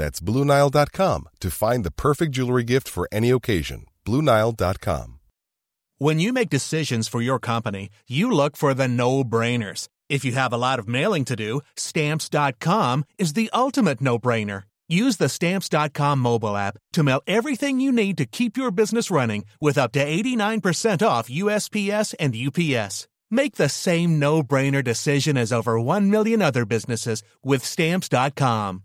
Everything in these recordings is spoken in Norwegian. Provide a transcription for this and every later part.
That's BlueNile.com to find the perfect jewelry gift for any occasion. BlueNile.com. When you make decisions for your company, you look for the no brainers. If you have a lot of mailing to do, Stamps.com is the ultimate no brainer. Use the Stamps.com mobile app to mail everything you need to keep your business running with up to 89% off USPS and UPS. Make the same no brainer decision as over 1 million other businesses with Stamps.com.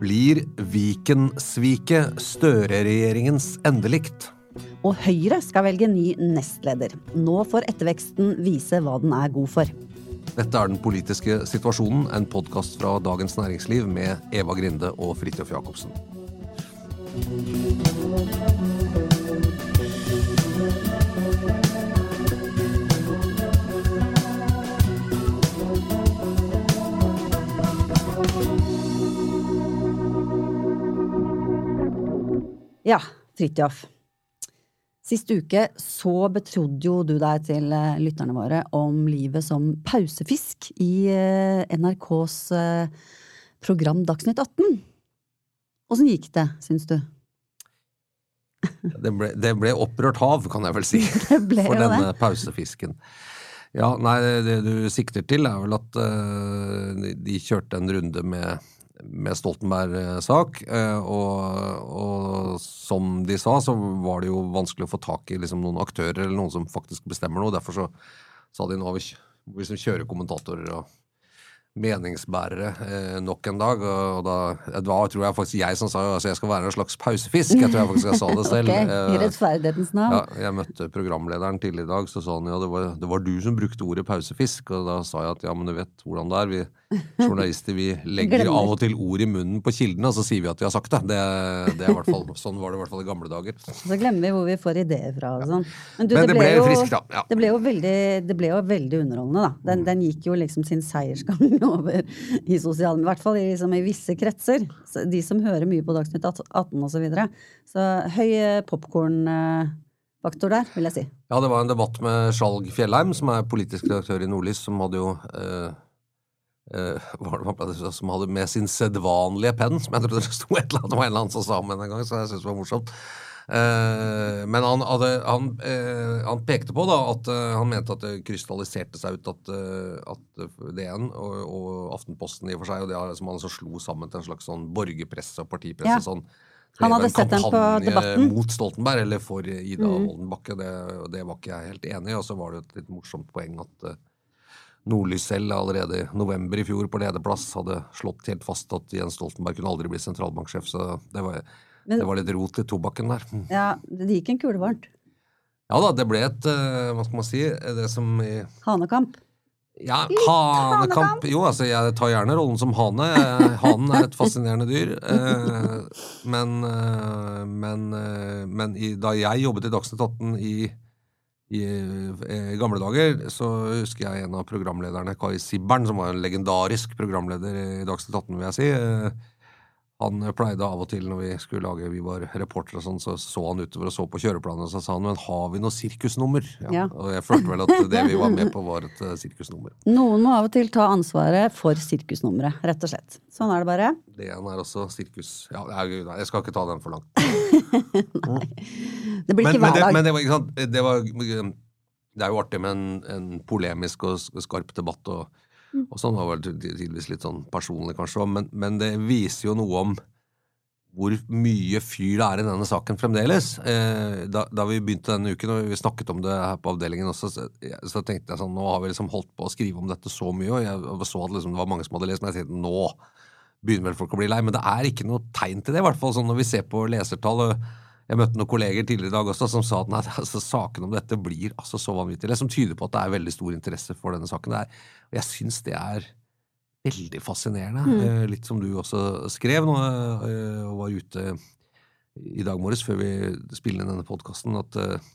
Blir Viken-sviket Støre-regjeringens endelikt? Og Høyre skal velge ny nestleder. Nå får etterveksten vise hva den er god for. Dette er Den politiske situasjonen, en podkast fra Dagens Næringsliv med Eva Grinde og Fridtjof Jacobsen. Ja, Fridtjof. Sist uke så betrodde jo du deg til eh, lytterne våre om livet som pausefisk i eh, NRKs eh, program Dagsnytt 18. Åssen gikk det, syns du? Det ble, det ble opprørt hav, kan jeg vel si, Det ble for denne det. pausefisken. Ja, nei, det du sikter til er vel at de kjørte en runde med, med Stoltenberg-sak, eh, og, og som de sa, så var det jo vanskelig å få tak i liksom, noen aktører eller noen som faktisk bestemmer noe. Derfor så sa de nå vi vi liksom kjører kommentatorer og meningsbærere eh, nok en dag. Og, og da, det var tror jeg faktisk jeg som sa altså jeg skal være en slags pausefisk. Jeg tror jeg faktisk jeg sa det selv. Ok, I Eh, rettferdighetens navn. ja, jeg møtte programlederen tidligere i dag, så sa han ja, det var, det var du som brukte ordet pausefisk. Og da sa jeg at ja, men du vet hvordan det er. Vi journalister vi legger Glemmer. av og til ord i munnen på kildene, og så sier vi at vi har sagt det. det, det fall, sånn var det i hvert fall i gamle dager. Så glemmer vi hvor vi får ideer fra og sånn. Men, du, Men det ble jo, frisk, da, ja. Det ble jo veldig, det ble jo veldig underholdende, da. Den, den gikk jo liksom sin seiersgang over i sosiale I hvert fall i, liksom, i visse kretser. Så de som hører mye på Dagsnytt 18 og så videre. Så høy popkornfaktor der, vil jeg si. Ja, det var en debatt med Skjalg Fjellheim, som er politisk redaktør i Nordlys, som hadde jo eh, hva var det pleide som hadde med sin sedvanlige penn, som jeg trodde det sto et eller annet, var en eller annen som sa om en gang, så jeg syntes det var morsomt. Uh, men han, hadde, han, uh, han pekte på da at han mente at det krystalliserte seg ut at, at DN og, og Aftenposten i og for seg, og det som han så slo sammen til en slags sånn borgerpresse og partipresse. Ja. sånn Han hadde sett den på Debatten. mot Stoltenberg, eller for Ida Mm. Bakke. Det, det var ikke jeg helt enig i. Og så var det et litt morsomt poeng at uh, Nordlys selv allerede i november i fjor på lederplass hadde slått helt fast at Jens Stoltenberg kunne aldri bli sentralbanksjef. Så det var, Men- det var litt rot i tobakken der. Ja, det gikk en kule varmt. Ja da, det ble et eh, Hva skal man si? Det som i Hanekamp. ja, hanekamp. Jo, altså, jeg tar gjerne rollen som hane. Eh, Hanen er et fascinerende dyr. Eh, men men, men da jeg jobbet i Dagsnytt 18 i, i eh, gamle dager, så husker jeg en av programlederne, Kai Sibbern, som var en legendarisk programleder i Dagsnytt 18, vil jeg si. Han pleide av og til når vi skulle lage, vi var reportere og sånn, så så han utover og så på kjøreplanen, og så sa han men har vi noe sirkusnummer? Ja. Og jeg følte vel at det vi var med på var et eh, sirkusnummer. Noen må av og til ta ansvaret for sirkusnummeret, rett og slett. Sånn er det bare. Det ene er også sirkus. Ja, jeg skal ikke ta den for langt. Nei. Det blir Men, ikke men, hver dag. men det var ikke sant Det var det er jo artig med en, en polemisk og skarp debatt, og, og sånn var ty- tydeligvis litt sånn personlig, kanskje, men, men det viser jo noe om hvor mye fyr det er i denne saken fremdeles. Eh, da, da vi begynte denne uken, og vi snakket om det her på avdelingen også, så, så tenkte jeg sånn Nå har vi liksom holdt på å skrive om dette så mye, og jeg så at liksom det var mange som hadde lest, men jeg tenkte nå begynner vel folk å bli lei. Men det er ikke noe tegn til det, i hvert fall sånn når vi ser på lesertall. Jeg møtte noen kolleger tidligere i dag også som sa at nei, altså, saken om dette blir altså så vanvittige. Som tyder på at det er veldig stor interesse for denne saken. Det er, og jeg syns det er veldig fascinerende. Mm. litt som du også skrev nå, eh, og var ute i dag morges før vi spiller inn denne podkasten, at eh,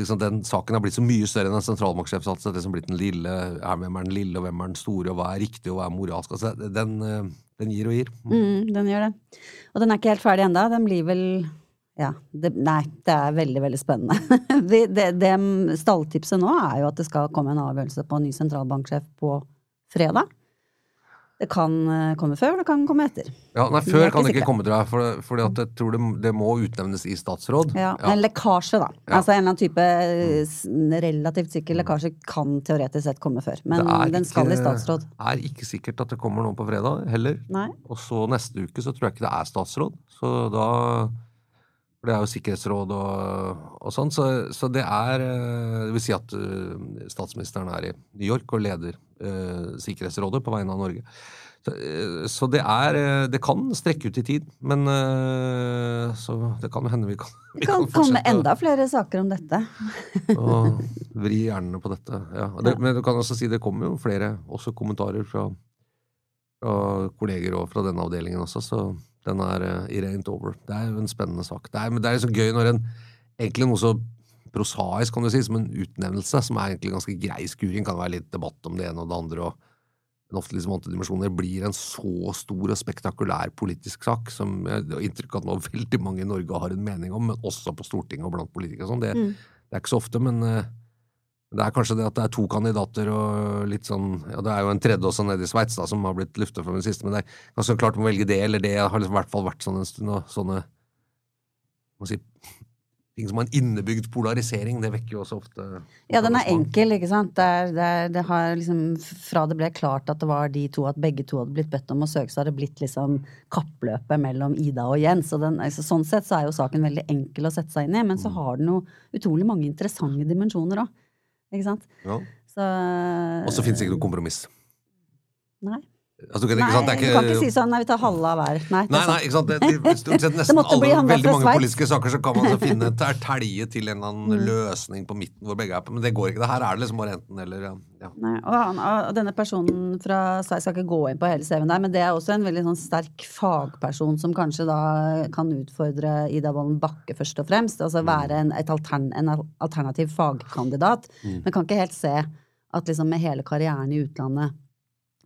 liksom den saken har blitt så mye større enn en sentralbanksjef. Altså, det som liksom blitt den lille, er, hvem er den lille, og hvem er den store, og hva er riktig, og hva er moralsk? Altså, den, eh, den gir og gir. Mm, den gjør det. Og den er ikke helt ferdig ennå. Den blir vel ja, det, Nei, det er veldig, veldig spennende. det, det, det Stalltipset nå er jo at det skal komme en avgjørelse på en ny sentralbanksjef på fredag. Det kan eh, komme før, det kan komme etter. Ja, nei, Før det kan det ikke ikke komme, tror jeg, for, at jeg tror det, det må utnevnes i statsråd. Ja, En lekkasje, da. Ja. Altså en eller annen type eh, relativt sikker lekkasje kan teoretisk sett komme før. Men den skal i statsråd. Det er ikke sikkert at det kommer noen på fredag heller. Nei. Og så neste uke så tror jeg ikke det er statsråd. Så da For det er jo sikkerhetsråd og, og sånn. Så, så det er eh, Det vil si at eh, statsministeren er i New York og leder eh, Sikkerhetsrådet på vegne av Norge. Så, eh, så det er Det kan strekke ut i tid, men Så det kan hende vi kan, vi Det kan komme fortsette enda flere saker om dette. og vri hjernene på dette. Ja. Det, men du kan også si det kommer jo flere også kommentarer fra, fra kolleger og fra denne avdelingen også, så den er uh, it ain't over. Det er jo en spennende sak. Det er, men det er så gøy når en egentlig noe så prosaisk, kan du si, som en utnevnelse, som er egentlig ganske grei skuring, kan være litt debatt om det ene og det andre, og men ofte liksom antidimensjoner, blir en så stor og spektakulær politisk sak, som jeg har inntrykk av at veldig mange i Norge har en mening om, men også på Stortinget og blant politikere sånn. Det, det er ikke så ofte, men eh, det er kanskje det at det er to kandidater og litt sånn Ja, det er jo en tredje også nede i Sveits som har blitt luftet for den siste, men det er ganske klart å velge det eller det. har liksom i hvert fall vært sånn en stund, og sånne man si, ting som har en innebygd polarisering, det vekker jo også ofte Ja, den er enkel, ikke sant. Det, er, det, er, det har liksom Fra det ble klart at det var de to, at begge to hadde blitt bedt om å søke, så har det blitt liksom kappløpet mellom Ida og Jens. Og den, altså, sånn sett så er jo saken veldig enkel å sette seg inn i, men så har den jo utrolig mange interessante dimensjoner òg. Ikke sant. Ja. Så Og så finnes det ikke noe kompromiss. Nei. Altså, kan, Nei, ikke du kan ikke si sånn nei, vi tar halve av hver. Nei, Nei, nei, ikke sant? Det, det, stort sett nesten alle, veldig mange politiske saker så kan man så finne en tertelje til en eller Mm. annen løsning på midten hvor begge er på, men det går ikke. Det her er det liksom bare enten eller. Ja. Nei, og, han, og denne personen fra Sveits skal ikke gå inn på hele CV-en der, men det er også en veldig sånn sterk fagperson som kanskje da kan utfordre Ida Wolden Bakke først og fremst. Altså være en, altern, en alternativ fagkandidat. Men kan ikke helt se at liksom med hele karrieren i utlandet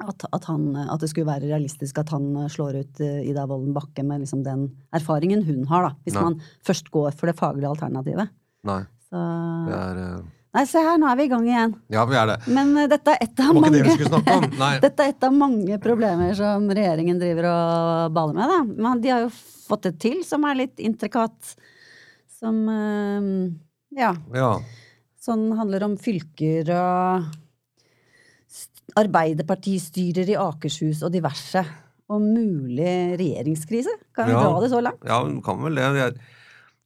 at, at, han, at det skulle være realistisk at han slår ut eh, Ida Wolden Bakke med liksom den erfaringen hun har, da. Hvis Nei. man først går for det faglige alternativet. Nei, Så det er uh... Nei, se her, nå er vi i gang igjen. Ja, vi er det. Men uh, dette er Det mange det. Dette er et av mange problemer som regjeringen driver og baler med. Da. Men de har jo fått det til, som er litt intrikat. Som uh, ja, Ja. sånn handler om fylker og Arbeiderpartistyrer i Akershus og diverse. Og mulig regjeringskrise. Kan vi Ja. dra det så langt? Ja, vi kan vel det. Er-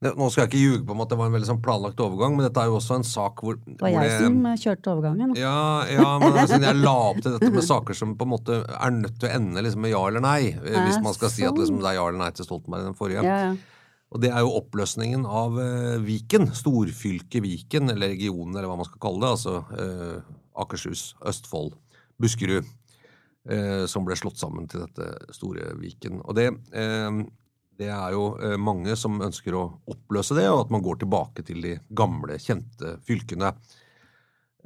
Nå skal jeg ikke ljuge på om at det var en veldig sånn planlagt overgang, men dette er jo også en sak hvor, Det var hvor jeg som eh, kjørte overgangen. Ja, ja, men altså, jeg la opp til dette med saker som på en måte er nødt til å ende liksom, med ja eller nei. eh, Hvis man skal si at liksom, det er ja eller nei til Stoltenberg den forrige. Ja, ja. Og det er jo oppløsningen av eh, Viken. Storfylket Viken, eller regionen, eller hva man skal kalle det. Altså eh, Akershus, Østfold, Buskerud. Eh, som ble slått sammen til dette store Viken. Og det, eh, det er jo eh, mange som ønsker å oppløse det, og at man går tilbake til de gamle, kjente fylkene.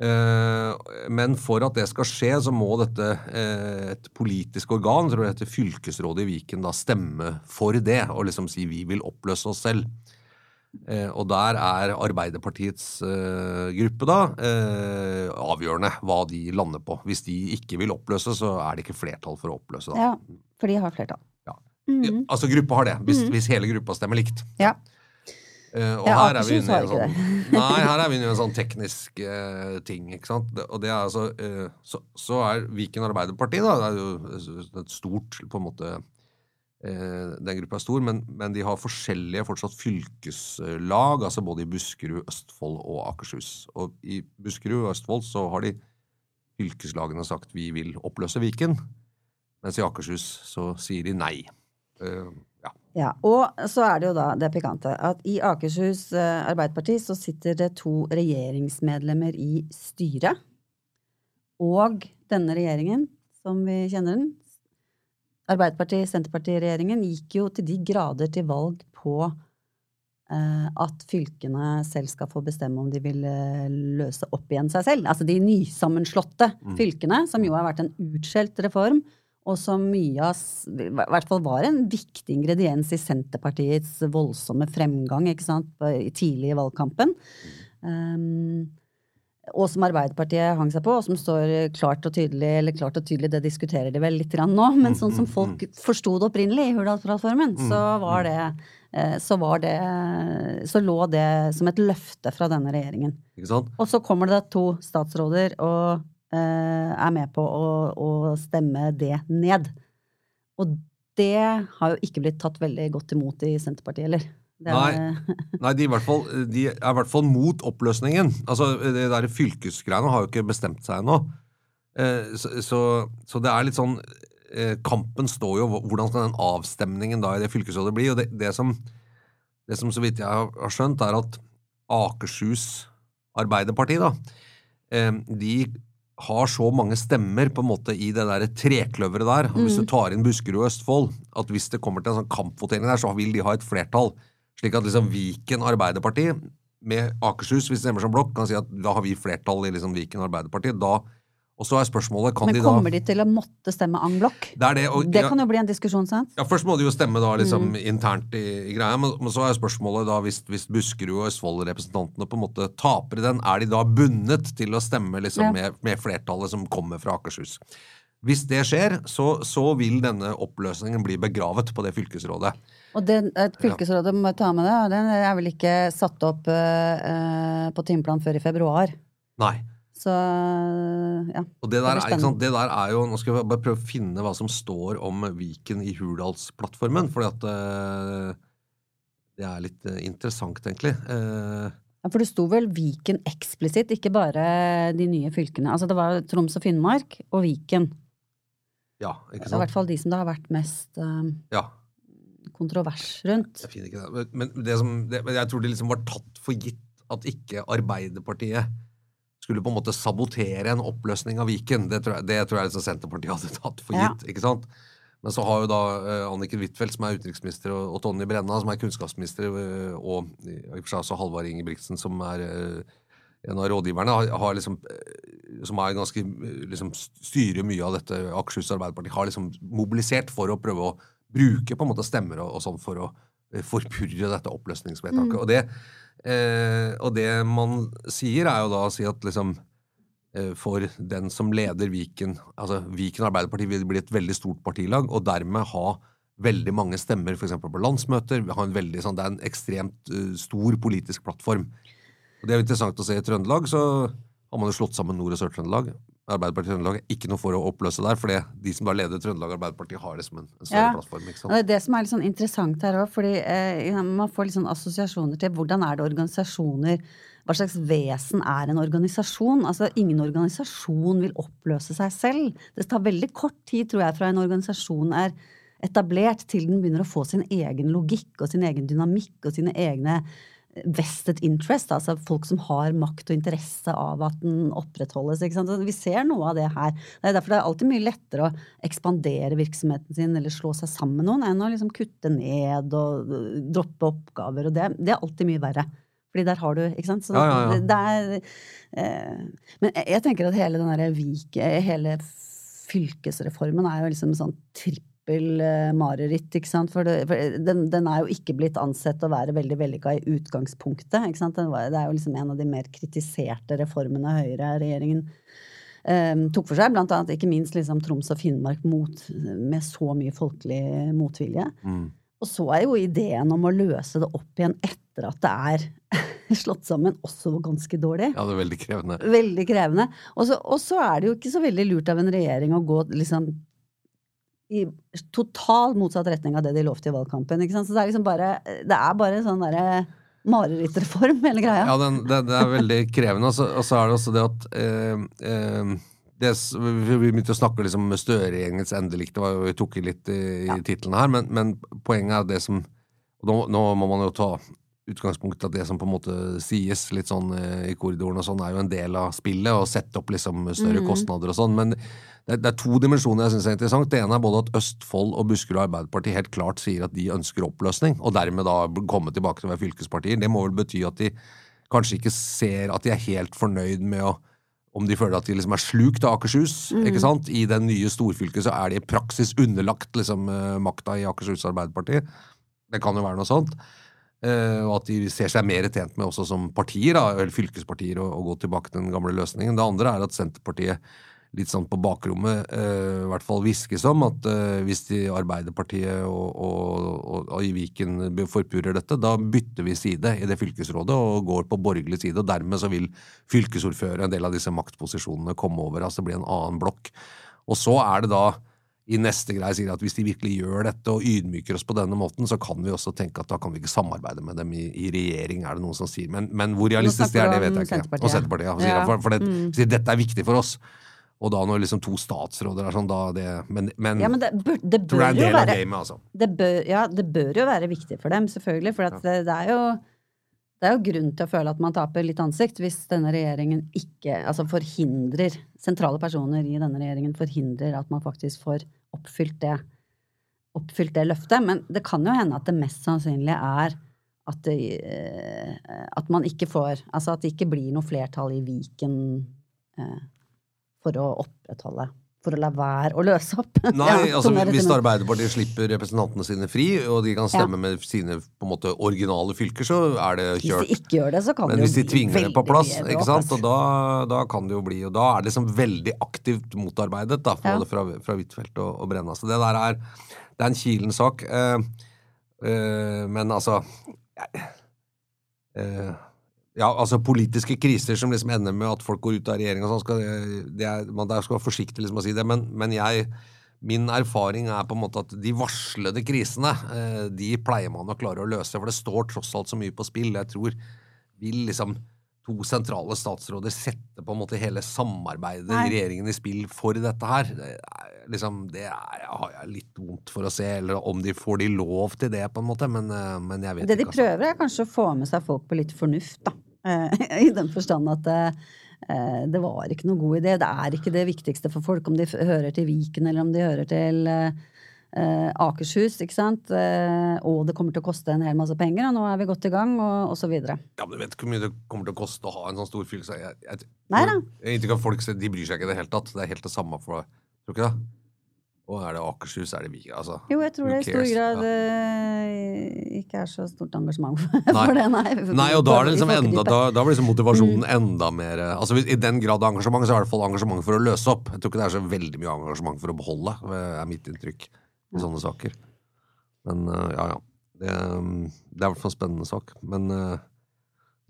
Eh, men for at det skal skje, så må dette eh, et politisk organ, tror jeg heter fylkesrådet i Viken, da stemme for det, og liksom si vi vil oppløse oss selv. Eh, og der er Arbeiderpartiets eh, gruppe da eh, avgjørende hva de lander på. Hvis de ikke vil oppløse, så er det ikke flertall for å oppløse. da. ja, for de har flertall. Ja. Mhm. Ja, altså gruppa har det, hvis, hvis hele gruppa stemmer likt. Ja. Eh, og Ja, her er vi inne i en sånn, nei, her er vi inne i en sånn teknisk eh, ting, ikke sant. Det- Og det er altså eh, så, så er Viken Arbeiderparti, da, det er jo et stort på en måte Den gruppa er stor, men, men de har forskjellige fortsatt fylkeslag, altså både i Buskerud, Østfold og Akershus. Og i Buskerud og Østfold så har de fylkeslagene sagt vi vil oppløse Viken, mens i Akershus så sier de nei. Uh, ja. Ja, og så er det jo da det pikante at i Akershus eh, Arbeiderparti så sitter det to regjeringsmedlemmer i styret. Og denne regjeringen, som vi kjenner den, Arbeiderparti-Senterparti-regjeringen, gikk jo til de grader til valg på eh, at fylkene selv skal få bestemme om de vil eh, løse opp igjen seg selv. Altså de nysammenslåtte fylkene, som jo har vært en utskjelt reform, og som mye av I hvert fall var en viktig ingrediens i Senterpartiets voldsomme fremgang ikke sant, i tidlig i valgkampen. Um, og som Arbeiderpartiet hang seg på, og som står klart og tydelig eller klart og tydelig, det diskuterer de vel litt grann nå, men sånn som folk forsto det opprinnelig i Hurdalsplattformen, så var det eh, så var det Så lå det som et løfte fra denne regjeringen. Og så kommer det to statsråder og eh, er med på å, å stemme det ned. Og det har jo ikke blitt tatt veldig godt imot i Senterpartiet heller. Det er- Nei, de, er i hvert fall, de er i hvert fall mot oppløsningen. Altså, det der fylkesgreiene har jo ikke bestemt seg ennå. Eh, Så, så, så det er litt sånn eh, Kampen står jo Hvordan skal den avstemningen da i det fylkesrådet bli? Og det, det, som, det som så vidt jeg har skjønt, er at Akershus Arbeiderparti, da, eh, de har så mange stemmer på en måte i det der trekløveret der, hvis du tar inn Buskerud og Østfold, at hvis det kommer til en sånn kampvotering der, så vil de ha et flertall. Slik at liksom Viken Arbeiderparti med Akershus, hvis det stemmer som blokk, kan si at da har vi flertall i liksom Viken Arbeiderparti. Da, og så er spørsmålet kan Men de da kommer de til å måtte stemme en blokk? Det det. Og, Det ja, kan jo bli en diskusjon, sant? ja, Først må de jo stemme da liksom Mm. internt i, i greia, men, men så er spørsmålet da hvis, hvis Buskerud og Østfold-representantene på en måte taper i den, er de da bundet til å stemme liksom Ja. med, med flertallet som kommer fra Akershus? Hvis det skjer, så, så vil denne oppløsningen bli begravet på det fylkesrådet. Og den, et fylkesrådet må ta med det, og den er vel ikke satt opp uh, på timeplan før i februar. Nei. Så ja. Og det der, det, er, det der er jo Nå skal vi bare prøve å finne hva som står om Viken i Hurdalsplattformen, fordi at eh, det er litt uh, interessant, egentlig. Uh, Ja, For det sto vel Viken eksplisitt, ikke bare de nye fylkene. Altså det var Troms og Finnmark og Viken. Ja, ikke er i hvert fall de som det har vært mest eh, Ja. kontrovers rundt. Jeg finner ikke det. Men, det som, det, men jeg tror det liksom var tatt for gitt at ikke Arbeiderpartiet skulle på en måte sabotere en oppløsning av Viken. Det tror jeg, det tror jeg liksom Senterpartiet hadde tatt for Ja. gitt. ikke sant? Men så har jo da uh, Anniken Huitfeldt, som er utenriksminister, og, og Tonje Brenna, som er kunnskapsminister, uh, og i og for seg også Halvard Ingebrigtsen, som er eh, en av rådgiverne, har, har liksom, eh, som er ganske eh, liksom styrer mye av dette Akershus Arbeiderparti, har liksom mobilisert for å prøve å bruke på en måte stemmer og, og sånn for å eh, forpurre dette oppløsningsvedtaket. Og, det, eh, og det man sier, er jo da å si at liksom eh, for den som leder Viken altså Viken Arbeiderparti vil bli et veldig stort partilag, og dermed ha veldig mange stemmer f.eks. på landsmøter. Vi har en veldig, sånn, det er en ekstremt uh, stor politisk plattform. Og Det er jo interessant å se i Trøndelag, så har man jo slått sammen Nord- og Sør-Trøndelag. Arbeiderpartiet og Trøndelag er ikke noe for å oppløse der, for de som da leder Trøndelag Arbeiderparti, har det som en, en større Ja. plattform. ikke Og sant? det er det som er litt sånn interessant her òg, fordi eh, man får litt sånn assosiasjoner til hvordan er det organisasjoner Hva slags vesen er en organisasjon? Altså, ingen organisasjon vil oppløse seg selv. Det tar veldig kort tid, tror jeg, fra en organisasjon er etablert til den begynner å få sin egen logikk og sin egen dynamikk og sine egne vested interest, altså folk som har makt og interesse av at den opprettholdes. Ikke sant? Vi ser noe av det her. Det er derfor det er alltid mye lettere å ekspandere virksomheten sin eller slå seg sammen med noen, enn å liksom kutte ned og droppe oppgaver. Og det, det er alltid mye verre. Fordi der har du Ikke sant? Så Ja, ja, ja. Det, det er eh, Men jeg, jeg tenker at hele den derre Vik... Hele fylkesreformen er jo liksom sånn trippel eh, mareritt, ikke sant. For, det, for den, den er jo ikke blitt ansett å være veldig vellykka i utgangspunktet. ikke sant? Var, det er jo liksom en av de mer kritiserte reformene Høyre-regjeringen um, tok for seg. Blant annet ikke minst liksom Troms og Finnmark mot, med så mye folkelig motvilje. Mm. Og så er jo ideen om å løse det opp igjen etter at det er slått sammen, også ganske dårlig. Ja, det er veldig krevende. Veldig krevende. Og så er det jo ikke så veldig lurt av en regjering å gå liksom i totalt motsatt retning av det de lovte i valgkampen. Ikke sant? Så det er liksom bare Det er bare en sånn derre marerittreform, hele greia. Ja, den, det, det, er veldig krevende. Og så, er det også det at eh, eh, det, Vi begynte å snakke liksom med Støre-gjengens endelikt, vi tok i litt i, i tittelen her, men, men, poenget er det som nå, nå, må man jo ta utgangspunkt at det som på en måte sies litt sånn eh, i korridoren og sånn, er jo en del av spillet, og sette opp liksom større mm. kostnader og sånn. Men det, det, er to dimensjoner jeg syns er interessant. Det ene er både at Østfold og Buskerud Arbeiderparti helt klart sier at de ønsker oppløsning, og dermed da komme tilbake til å være fylkespartier. Det må vel bety at de kanskje ikke ser at de er helt fornøyd med å om de føler at de liksom er slukt av Akershus. Mm. ikke sant? I det nye storfylket så er de i praksis underlagt liksom, eh, makta i Akershus Arbeiderparti. Det kan jo være noe sånt. Uh, og at de ser seg mer tjent med også som partier, da, eller fylkespartier, å, gå tilbake til den gamle løsningen. Det andre er at Senterpartiet litt sånn på bakrommet uh, i hvert fall hviskes om at uh, hvis de Arbeiderpartiet og, og, og, og, i Viken forpurer dette, da bytter vi side i det fylkesrådet og går på borgerlig side. og Dermed så vil fylkesordfører, en del av disse maktposisjonene, komme over. altså Det blir en annen blokk. Og så er det da i neste greie sier at hvis de virkelig gjør dette og ydmyker oss på denne måten, så kan vi også tenke at da kan vi ikke samarbeide med dem i, i regjering, er det noen som sier. Men, men hvor realistisk det er, det vet jeg ikke. Og Senterpartiet. Ja. ja. For, for det, mm. dette er viktig for oss. Og da når liksom to statsråder er sånn, da det Men, men, ja, men det, bør, det bør jo være gamet, altså. det bør, Ja, det bør jo være viktig for dem, selvfølgelig. For det, det, er jo det er jo grunn til å føle at man taper litt ansikt hvis denne regjeringen ikke Altså forhindrer Sentrale personer i denne regjeringen forhindrer at man faktisk får oppfylt det, oppfylt det løftet. Men det kan jo hende at det mest sannsynlige er at, det, eh, at man ikke får Altså at det ikke blir noe flertall i Viken eh, for å opprettholde for å la være å løse opp. Nei, ja, altså Hvis Arbeiderpartiet slipper representantene sine fri, og de kan stemme ja. med sine på en måte originale fylker, så er det kjørt. Hvis de ikke gjør det, så kan Men det hvis de tvinger det på plass, ikke sant? Og da, da, kan det jo bli Og da er det liksom veldig aktivt motarbeidet, da, både fra, fra Huitfeldt og, og Brenna. Så det der er Det er en kilen sak. Uh, uh, men altså uh, ja, altså politiske kriser som liksom ender med at folk går ut av regjering og sånn, skal, det er, man skal være forsiktig liksom å si det, men, men, jeg Min erfaring er på en måte at de varslede krisene, eh, de pleier man å klare å løse, for det står tross alt så mye på spill. Jeg tror vil liksom to sentrale statsråder sette på en måte hele samarbeidet Nei. i regjeringen i spill for dette her. Det, er, liksom, det er, har jeg litt vondt for å se, eller om de får de lov til det, på en måte, men, eh, men jeg vet det ikke. Det de prøver, er kanskje å få med seg folk på litt fornuft, da. Eh, I den forstand at det, eh, det var ikke noe god idé. Det er ikke det viktigste for folk om de hører til Viken eller om de hører til eh, Akershus, ikke sant. og det kommer til å koste en hel masse penger, og nå er vi godt i gang, og, og så videre. Ja, men du vet ikke hvor mye det kommer til å koste å ha en sånn stor fylke. Jeg, jeg, Nei da. Jeg, folk de bryr seg ikke i det hele tatt. Det er helt det samme for Tror du ikke det? Og er det Akershus, er det Viken? Altså, jo, jeg tror det i stor grad ja. uh, ikke er så stort engasjement for, for det, nei. nei. og da, er det liksom enda, da, da blir liksom motivasjonen mm. enda mer altså altså I den grad av engasjement, så er det i hvert fall engasjement for å løse opp. Jeg tror ikke det er så veldig mye engasjement for å beholde, er mitt inntrykk i sånne saker. Men uh, ja, ja. Det, det, er i hvert fall en spennende sak. Men uh,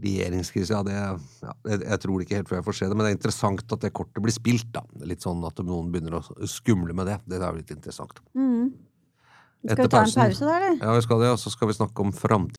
regjeringskrise, ja, det, ja jeg, jeg, tror ikke helt før jeg får se det, men det er interessant at det kortet blir spilt. da. Litt sånn at noen begynner å skumle med det. Det er jo litt interessant. Mm. Skal vi ta en pause der, eller? Ja, vi skal det, og så skal vi snakke om framtid.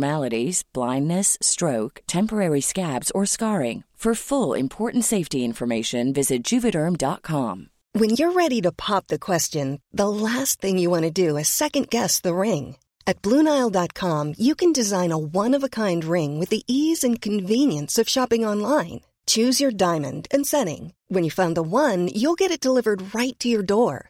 blindness, stroke, temporary scabs, or scarring. For full important safety information, visit juvederm.com. When you're ready to pop the question, the last thing you want to do is second guess the ring. At Bluenile.com, you can design a one of a kind ring with the ease and convenience of shopping online. Choose your diamond and setting. When you find the one, you'll get it delivered right to your door.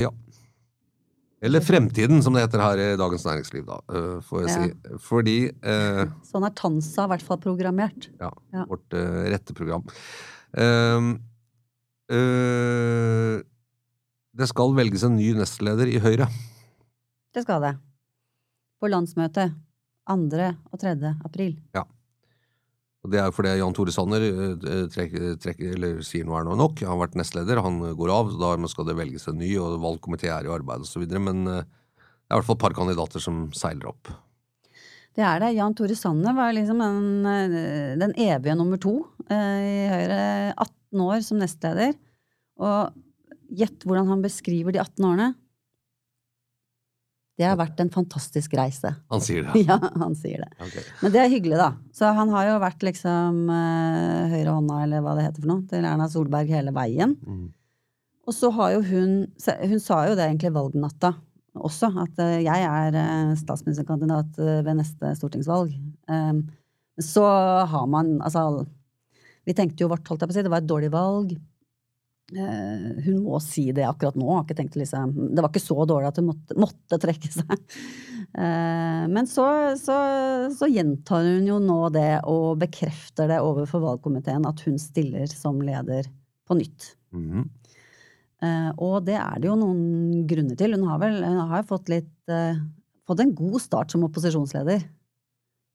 Ja. Eller Fremtiden, som det heter her i Dagens Næringsliv, da, øh, får jeg Ja. si. Fordi eh, Sånn er Tansa i hvert fall programmert. Ja, Ja. vårt eh, rette program. Ehm, øh, det skal velges en ny nestleder i Høyre. Det skal det. På landsmøtet 2. og 3. april. Og Det er fordi Jan Tore Sanner trekker, trekker, sier nå er noe nok. Han har vært nestleder, han går av. så Da skal det velges en ny, og valgkomité er i arbeid osv. Men øh, det er i hvert fall et par kandidater som seiler opp. Det er det. Jan Tore Sanner var liksom den, eh, den evige nummer to eh, i Høyre. 18 år som nestleder. Og gjett hvordan han beskriver de 18 årene. Det har vært en fantastisk reise. Han sier det. Ja, han sier det. Okay. Men det er hyggelig, da. Så han har jo vært liksom uh, høyrehånda, eller hva det heter for noe, til Erna Solberg hele veien. Mm. Og så har jo hun Hun sa jo det egentlig valgnatta også, at eh, jeg er eh, statsministerkandidat eh, ved neste stortingsvalg. Um, så har man Altså, vi tenkte jo vårt, holdt jeg på å si, det var et dårlig valg. Eh, hun må si det akkurat nå. Liksom, det var ikke så dårlig at hun måtte, måtte trekke seg. Eh, men så, så, så gjentar hun jo nå det og bekrefter det overfor valgkomiteen at hun stiller som leder på nytt. Mhm. Eh, og det er det jo noen grunner til. Hun har vel hun har fått litt Fått en god start som opposisjonsleder.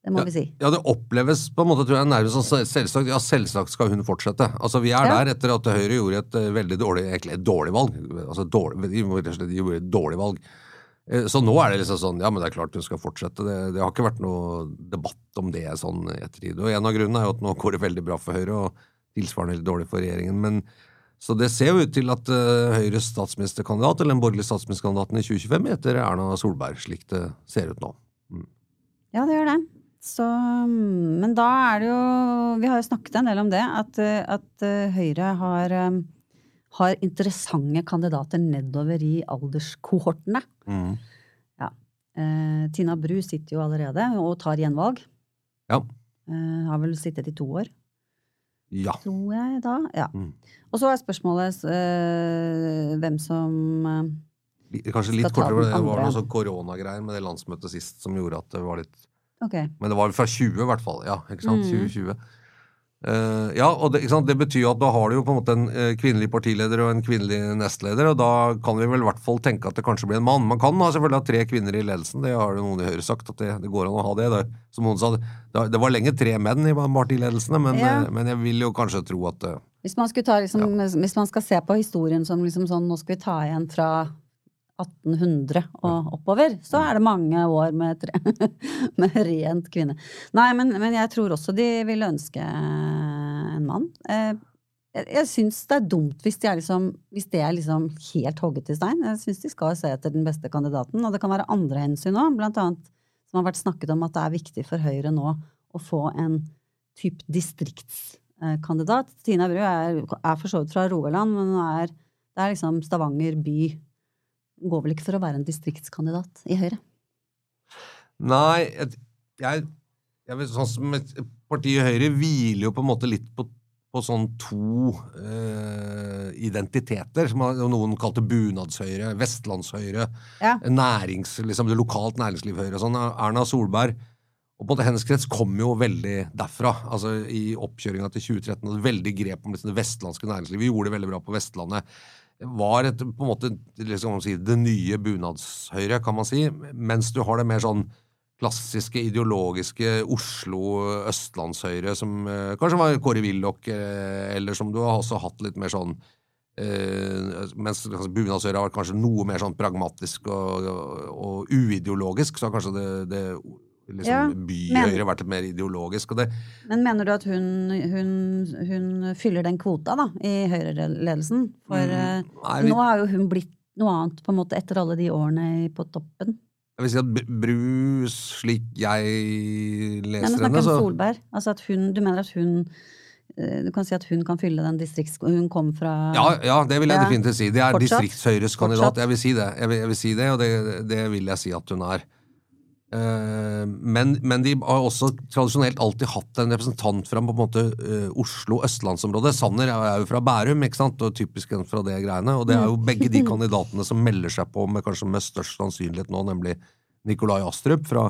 Det må vi si. Ja, det oppleves på en måte, tror jeg, nærmest som selvsagt. Ja, selvsagt skal hun fortsette. Altså, Vi er Ja. der etter at Høyre gjorde et eh, veldig dårlig egentlig et dårlig valg. Altså, dårlig, de gjorde et dårlig valg. Eh, Så nå er det liksom sånn, ja, men det er klart hun skal fortsette. Det, det har ikke vært noe debatt om det sånn i ettertid. Og en av grunnene er jo at nå går det veldig bra for Høyre, og tilsvarende veldig dårlig for regjeringen. Men så det ser jo ut til at eh, Høyres statsministerkandidat, eller den borgerlige statsministerkandidaten i 2025, heter Erna Solberg, slik det ser ut nå. Ja, det gjør det. Så, mm, men da er det jo Vi har jo snakket en del om det, at, eh, at eh, Høyre har, eh, har interessante kandidater nedover i alderskohortene. Ja. Eh, Tina Bru sitter jo allerede og tar gjenvalg. Ja. Eh, har vel sittet i to år, Ja. tror jeg da. Ja. Mm. Og så er spørsmålet eh, hvem som Kanskje litt kortere, for det var noe sånn koronagreier med det landsmøtet sist som gjorde at det var litt Ok. Men det var fra 20 i hvert fall. Ja, ikke sant? Mm. 2020. Uh, ja, og det, det betyr jo at da har du jo på en måte en uh, kvinnelig partileder og en kvinnelig nestleder, og da kan vi vel i hvert fall tenke at det kanskje blir en mann. Man kan ha selvfølgelig ha tre kvinner i ledelsen, det har jo noen i Høyre sagt, at det, det går an å ha det. det. Som noen sa, det, det var lenge tre menn i partiledelsene, men, Ja. uh, men jeg vil jo kanskje tro at eh, Hvis man, ta, liksom, hvis man skal se på historien som liksom sånn, nå skal vi ta igjen fra 1800 og oppover, så er det mange år med, tre, med rent kvinne. Nei, men, men jeg tror også de vil ønske en mann. Eh, Jeg, jeg syns det er dumt hvis, de er liksom, hvis det er liksom helt hogget i stein. Jeg syns de skal se etter den beste kandidaten, og det kan være andre hensyn òg, blant annet som har vært snakket om at det er viktig for Høyre nå å få en type distriktskandidat. Tina Bru er, er for så vidt fra Rogaland, men hun er, det er liksom Stavanger by. Går vel ikke for å være en distriktskandidat i Høyre? Nei, jeg, jeg, vet, sånn som et Partiet Høyre hviler jo på en måte litt på, på sånn to eh, identiteter, som noen kalte bunadshøyre, vestlandshøyre, Ja. nærings, liksom det lokalt næringsliv-høyre og sånn. Erna Solberg og på en måte hennes krets kom jo veldig derfra. altså I oppkjøringa til 2013 hadde veldig grep om liksom det vestlandske næringslivet. Vi gjorde det veldig bra på Vestlandet. Var et, på en måte liksom, si, det nye bunadshøyre, kan man si. Mens du har det mer sånn klassiske, ideologiske Oslo-østlandshøyre, som eh, kanskje var Kåre Willoch, eh, eller som du har også hatt litt mer sånn eh, Mens altså, bunadshøyre har vært kanskje noe mer sånn pragmatisk og, og, og uideologisk, så har kanskje det, det liksom, Ja, byhøyre men- vært litt mer ideologisk. Og det, Men mener du at hun, hun, hun fyller den kvota, da, i Høyre-ledelsen? For mm, nei, vi- nå har jo hun blitt noe annet, på en måte, etter alle de årene på toppen. jeg vil si at Br- Bru, slik jeg leser henne, så Solberg. Altså at hun, du mener at hun eh, Du kan si at hun kan fylle den distrikts... Hun kom fra ja, ja, det vil jeg definitivt si. Det er distriktshøyres kandidat. Jeg vil si det, jeg vil, jeg vil si det og det, det vil jeg si at hun er. Eh, men, men de har også tradisjonelt alltid hatt en representant fra på en måte eh, Oslo østlandsområdet. Sanner er jo fra Bærum, ikke sant? og typisk en fra det greiene. Og det er jo begge de kandidatene som melder seg på med kanskje med størst sannsynlighet nå, nemlig Nikolai Astrup fra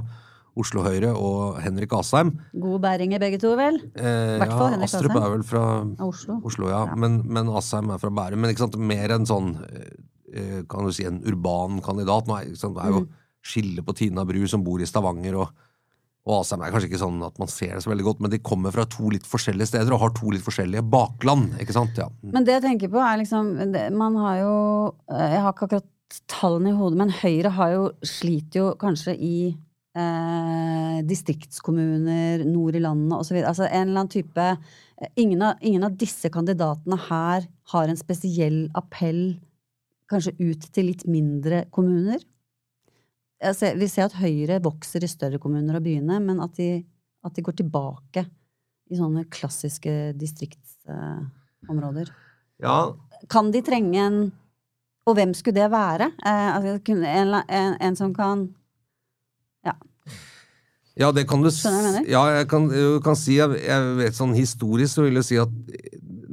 Oslo Høyre og Henrik Asheim. Gode bæringer begge to, vel? Eh, ja, Astrup Asheim. er vel fra Oslo, Oslo. ja. Men, men Asheim er fra Bærum. Men ikke sant, mer en sånn eh, kan du si en urban kandidat. Nå er, ikke sant, det er jo Mm. Skille på Tina Bru, som bor i Stavanger, og, og Asheim er kanskje ikke sånn at man ser det så veldig godt, men de kommer fra to litt forskjellige steder og har to litt forskjellige bakland. ikke sant? Ja. Men det jeg tenker på, er liksom Man har jo eh, Jeg har ikke akkurat tallene i hodet, men Høyre har jo sliter jo kanskje i eh, distriktskommuner nord i landet osv. Altså en eller annen type eh, ingen av, ingen av disse kandidatene her har en spesiell appell kanskje ut til litt mindre kommuner. Ser, vi ser at Høyre vokser i større kommuner og byene, men at de, at de går tilbake i sånne klassiske distriktsområder. ja, Kan de trenge en Og hvem skulle det være? Eh, altså, en, en, en som kan Ja, Ja, det kan du jeg? Ja, jeg kan, jeg kan si jeg, jeg vet sånn historisk så vil jeg si at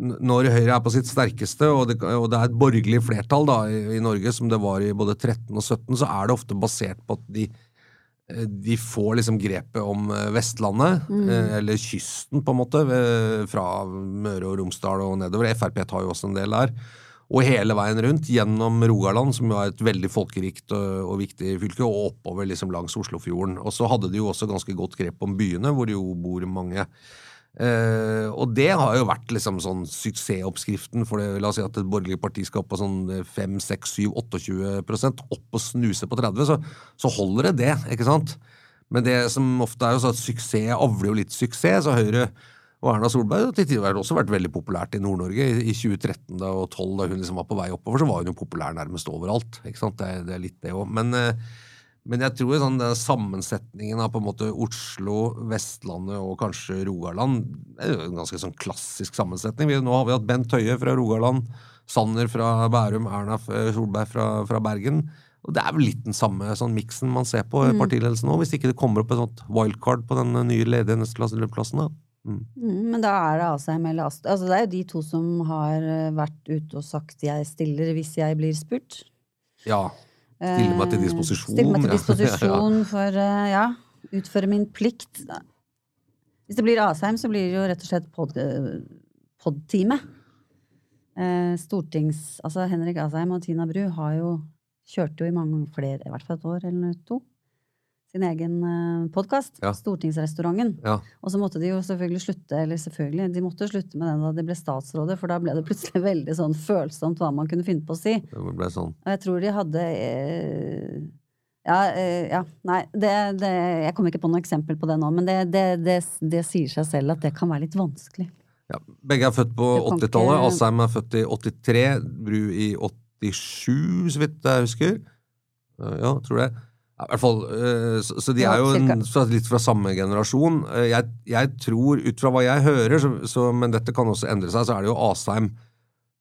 når Høyre er på sitt sterkeste, og det, og det er et borgerlig flertall da, i, i Norge, som det var i både 13 og 17, så er det ofte basert på at de eh, de får liksom grepet om eh, Vestlandet, mm. eller kysten, på en måte, eh, fra Møre og Romsdal og nedover. Frp tar jo også en del der. Og hele veien rundt, gjennom Rogaland, som jo er et veldig folkerikt og, og viktig fylke, og oppover liksom langs Oslofjorden. Og så hadde de jo også ganske godt grep om byene, hvor det jo bor mange. Eh, og det har jo vært liksom sånn suksessoppskriften for det. La oss si at et borgerlig parti skal opp på sånn 5, 6, 7, 28% opp og snuse på 30 så, så holder det det, ikke sant? Men det som ofte er jo så at suksess avler jo litt suksess, så Høyre og Erna Solberg har til tider også vært veldig populært i Nord-Norge. I 2013 da, og 2012, da hun liksom var på vei oppover, så var hun jo populær nærmest overalt. ikke sant? Det, det er litt det òg. Men, eh, men jeg tror sånn, den sammensetningen av på en måte Oslo, Vestlandet og kanskje Rogaland er jo en ganske sånn klassisk sammensetning. Nå har vi hatt Bent Høie fra Rogaland, Sanner fra Bærum, Erna Solberg fra, fra Bergen. Og det er vel litt den samme sånn miksen man ser på mm. partiledelsen nå, hvis ikke det kommer opp et sånt wildcard på den nye ledige nestplassen. da. Mm. Mm, Men da er det Asheim eller Ast... Altså, det er jo de to som har eh, vært ute og sagt 'jeg stiller hvis jeg blir spurt'. Ja. Stille meg til Eh, disposisjon. Stille meg til ja. disposisjon for, eh, ja, utføre min plikt. Hvis det blir Asheim, så blir det jo rett og slett pod, eh, pod-time. Eh, stortings... Altså Henrik Asheim og Tina Bru har jo kjørt jo i mange flere, i hvert fall et år eller to, sin egen uh, podkast, Ja. Stortingsrestauranten. Ja. Og så måtte de jo selvfølgelig slutte, eller selvfølgelig, de måtte slutte med den da de ble statsråder, for da ble det plutselig veldig sånn følsomt hva man kunne finne på å si. Det ble sånn. Og jeg tror de hadde eh, ja, eh, ja, nei, det, det, jeg kommer ikke på noe eksempel på det nå, men det, det, det, det sier seg selv at det kan være litt vanskelig. Ja. Begge er født på 80-tallet. ikke- Asheim er født i 83, Bru i 87, så vidt jeg husker. Eh, Ja, tror det. I hvert fall, eh, så, så de er jo en, litt fra samme generasjon. Eh, Jeg, jeg tror, ut fra hva jeg hører, så, så, men dette kan også endre seg, så er det jo Asheim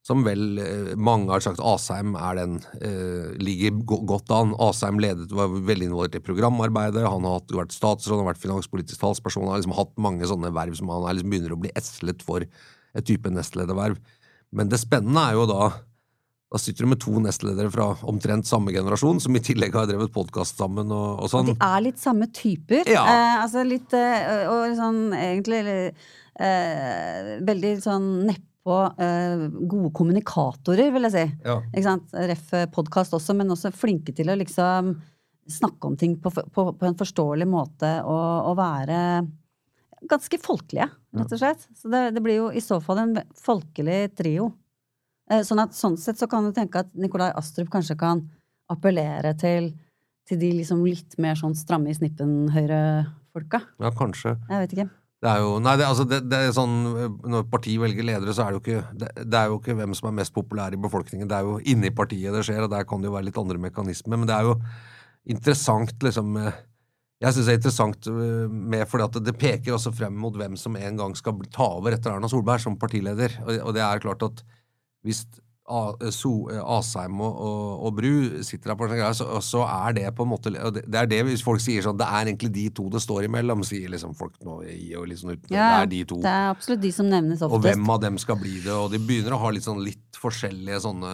som vel eh, mange har sagt Asheim er den eh, ligger godt an. Asheim ledet, var veldig involvert i programarbeidet, han har hatt, vært statsråd, han har vært finanspolitisk talsperson, han har liksom hatt mange sånne verv som han liksom begynner å bli eslet for et type nestlederverv. Men det spennende er jo da da sitter du med to nestledere fra omtrent samme generasjon, som i tillegg har drevet podkast sammen og, og Og sånn. de er litt samme typer. Ja. Eh, altså litt eh, Og sånn egentlig eh, veldig sånn nedpå eh, gode kommunikatorer, vil jeg si. Ja. Ikke sant? Ref podkast også, men også flinke til å liksom snakke om ting på, på, på en forståelig måte og, og være ganske folkelige, rett og slett. Så det, det blir jo i så fall en folkelig trio. Eh, Sånn at sånn sett så kan du tenke at Nikolai Astrup kanskje kan appellere til, til de liksom litt mer sånn stramme i snippen-høyre-folka. ja, kanskje. Jeg vet ikke. Det er jo, nei, det, altså det, det er sånn, Når partiet velger ledere, så er det jo ikke det, det er jo ikke hvem som er mest populær i befolkningen. Det er jo inni partiet det skjer, og der kan det jo være litt andre mekanismer. Men det er jo interessant, liksom eh, Jeg syns det er interessant eh, med fordi at det peker også frem mot hvem som en gang skal ta over etter Erna Solberg som partileder. Og, og det er klart at hvis A- so, Asheim og, og, og Bru sitter der på en sånn greie, så, så er det på en måte det, det er det hvis folk sier sånn Det er egentlig de to det står imellom, sier liksom folk nå i og liksom uten, Det er de to. det er absolutt de som nevnes Og hvem av dem skal bli det? Og de begynner å ha litt sånn litt forskjellige sånne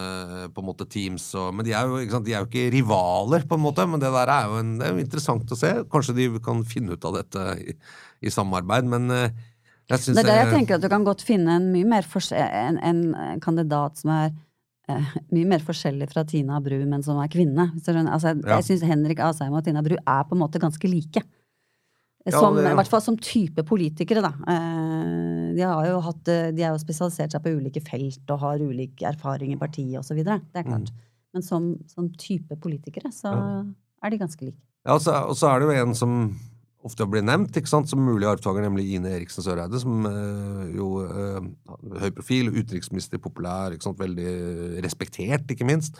på en måte teams. Og, men de er, jo, ikke sant, de er jo ikke rivaler, på en måte. Men det der er jo, en, det er jo interessant å se. Kanskje de kan finne ut av dette i, i samarbeid, men eh, Det er der jeg tenker at du kan godt finne en mye mer en, en kandidat som er eh, mye mer forskjellig fra Tina Bru, men som er kvinne. Altså, Ja. Jeg syns Henrik Asheim og Tina Bru er på en måte ganske like. Ja, Som, ja. I hvert fall som type politikere, da. Eh, De, har jo hatt, eh, de har jo spesialisert seg på ulike felt og har ulik erfaring i partiet osv. Det er klart. Men som, som type politikere så er de ganske like. Ja, og så, og så er det jo en som ofte blir nevnt ikke sant, som mulig arvtaker, nemlig Ine Eriksen Søreide, som eh, jo eh, høy profil, utenriksminister, populær, ikke sant, veldig respektert, ikke minst.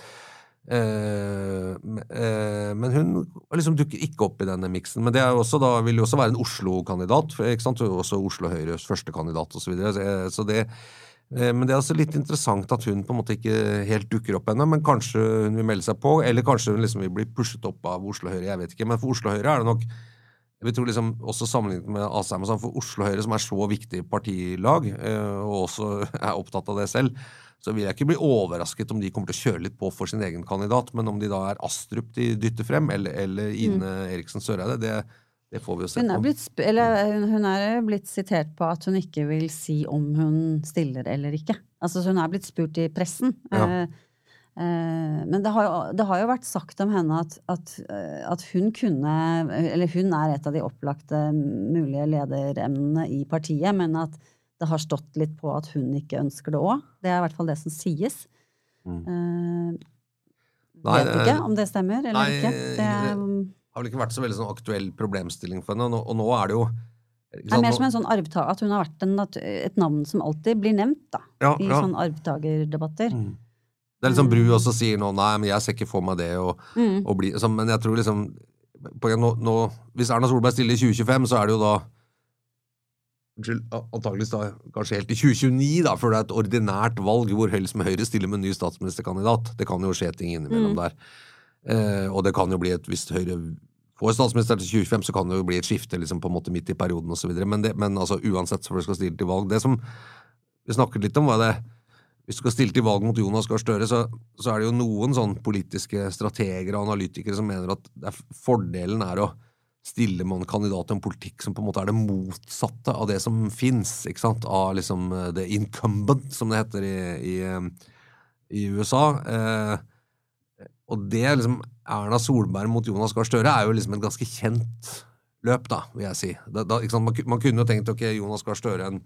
Eh, eh, men hun liksom dukker ikke opp i denne miksen. Men det er også da, vil jo også være en Oslo-kandidat. ikke sant, Også Oslo Høyres førstekandidat osv. Så, videre. så, så det eh, men det er også litt interessant at hun på en måte ikke helt dukker opp ennå. Men kanskje hun vil melde seg på, eller kanskje hun liksom vil bli pushet opp av Oslo Høyre. Jeg vet ikke, Men for Oslo Høyre er det nok jeg vil tro liksom, også sammenlignet med Asheim og sånn, for Oslo Høyre, som er så viktig partilag, eh, og også er opptatt av det selv, så vil jeg ikke bli overrasket om de kommer til å kjøre litt på for sin egen kandidat. Men om de da er Astrup de dytter frem, eller, eller Ine Eriksen Søreide, det, det får vi jo se Hun er, på. blitt, eller, hun, er blitt sitert på at hun ikke vil si om hun stiller eller ikke. Altså, så hun er blitt spurt i pressen. Ja. Eh, eh, men det har, jo, det har jo vært sagt om henne at, at, eh, at hun kunne Eller hun er et av de opplagte mulige lederemnene i partiet, men at det har stått litt på at hun ikke ønsker det òg. Det er i hvert fall det som sies. Mm. Eh, Nei, vet det- ikke om det stemmer eller Nei, ikke. Det er, har vel ikke vært så veldig sånn aktuell problemstilling for henne, og nå, og nå er det jo Det er mer som en sånn arvta at hun har vært en, et navn som alltid blir nevnt, da. Ja, I ja. sånne arvtakerdebatter. Det er liksom Bru også sier nå Nei, men jeg ser ikke for meg det og, Mm. og bli, så, Men jeg tror liksom på, nå, nå, Hvis Erna Solberg stiller i 2025, så er det jo da antakeligvis da kanskje helt i 2029, da, før det er et ordinært valg hvor Høyre med Høyre stiller med en ny statsministerkandidat. Det kan jo skje ting innimellom Mm. der. Eh, og det kan jo bli et Hvis Høyre får statsminister til 2025, så kan det jo bli et skifte liksom på en måte midt i perioden osv. Men, det- men altså, uansett så skal stille til valg. Det som vi snakket litt om, var det hvis du skal stille til valg mot Jonas Gahr Støre, så, så er det jo noen sånn politiske strateger og analytikere som mener at er, fordelen er å stille med en kandidat til en politikk som på en måte er det motsatte av det som fins, av liksom eh, the incumbent, som det heter i, i, eh, i USA. Eh, og det liksom Erna Solberg mot Jonas Gahr Støre er jo liksom et ganske kjent løp, da, vil jeg si. Da, da? Man, man kunne jo tenkt ok, Jonas Gahr Støre en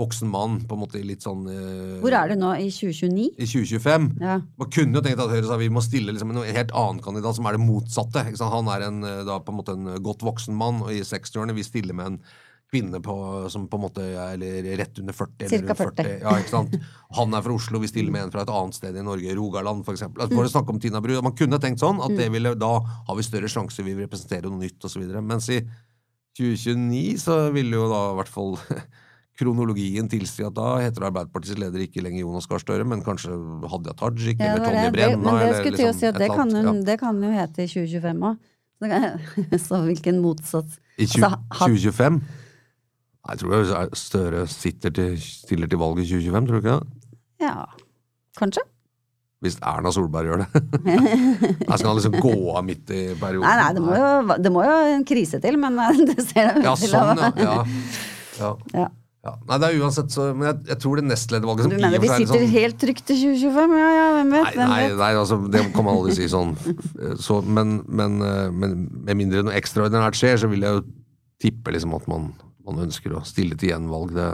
voksen mann, på en måte litt sånn eh, Hvor er du nå? I 2029? i 2025. Ja. Man kunne jo tenkt at Høyre sa vi må stille liksom en helt annen kandidat som er det motsatte. Han er en, eh, da, på en måte en godt voksen mann og i 60-årene. Vi stiller med en kvinne på, som på en måte er rett under 40. Cirka eller rundt 40. Ja, ikke sant? Han er fra Oslo, vi stiller med en fra et annet sted i Norge, Rogaland f.eks. Altså, Mm. for å snakke om Tina Bru. Man kunne tenkt sånn at det ville, da har vi større sjanse, vi representerer noe nytt osv. Mens i 2029 så ville jo da i hvert fall kronologien tilsier at da heter Arbeiderpartiets leder ikke lenger Jonas Gahr Støre, men kanskje Hadia Tajik Ja, eller Tonje. Brenna. Men det eller skulle til å liksom si at det kan, hun, ja. det kan jo hete i 2025 òg. Så hvilken motsats I 20, Altså, han- 2025? Jeg tror jeg Støre sitter til, stiller til valget i 2025, tror du ikke det? Ja, kanskje? Hvis Erna Solberg gjør det. Jeg skal han liksom gå av midt i perioden? Nei, nei, det må, jo, det må jo en krise til, men eh, det ser det Ja, ut til. sånn, å- ja. ja. ja. Ja. Ja. Nei, det er uansett så Men jeg, jeg tror det nestledervalget som Du mener de er sitter sånn helt trygt til 2025? Ja, ja, hvem vet? Nei, nei, nei altså, det kan man aldri si sånn. Så, men, men, eh, men med mindre noe ekstraordinært skjer, så vil jeg jo tippe liksom at man, man ønsker å stille til gjenvalg det,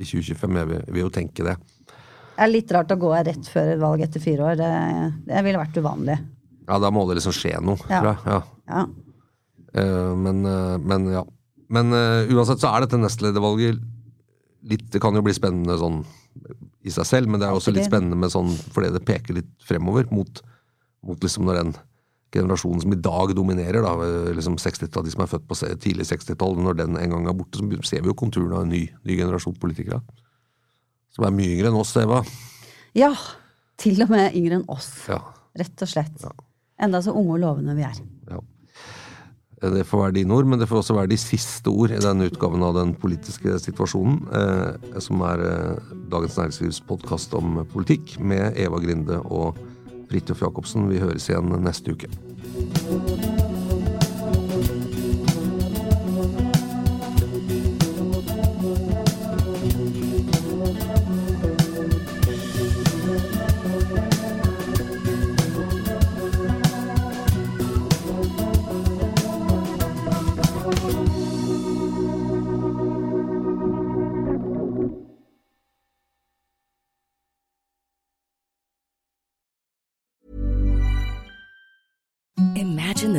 i 2025. Jeg vil, vil jo tenke det. Det er litt rart å gå av rett før et valg etter fire år. Det, det ville vært uvanlig. Ja, da må det liksom skje noe, Ja. tror jeg. Ja. Ja. Uh, men, uh, men ja. Men uh, uansett så er dette nestledervalget litt Det kan jo bli spennende sånn i seg selv, men det er også litt spennende med sånn fordi det peker litt fremover mot, mot liksom når den generasjonen som i dag dominerer, da, liksom 60-tallet, de som er født på tidlig 60-tall, når den en gang er borte, så ser vi jo konturene av en ny, ny generasjon politikere. Som er mye yngre enn oss, Eva. ja. Til og med yngre enn oss. Ja, Rett og slett. Enda så unge og lovende vi er. ja. Det får være dine ord, men det får også være de siste ord i denne utgaven av Den politiske situasjonen, eh, som er eh, Dagens Næringslivs podkast om politikk, med Eva Grinde og Fridtjof Jacobsen. Vi høres igjen neste uke.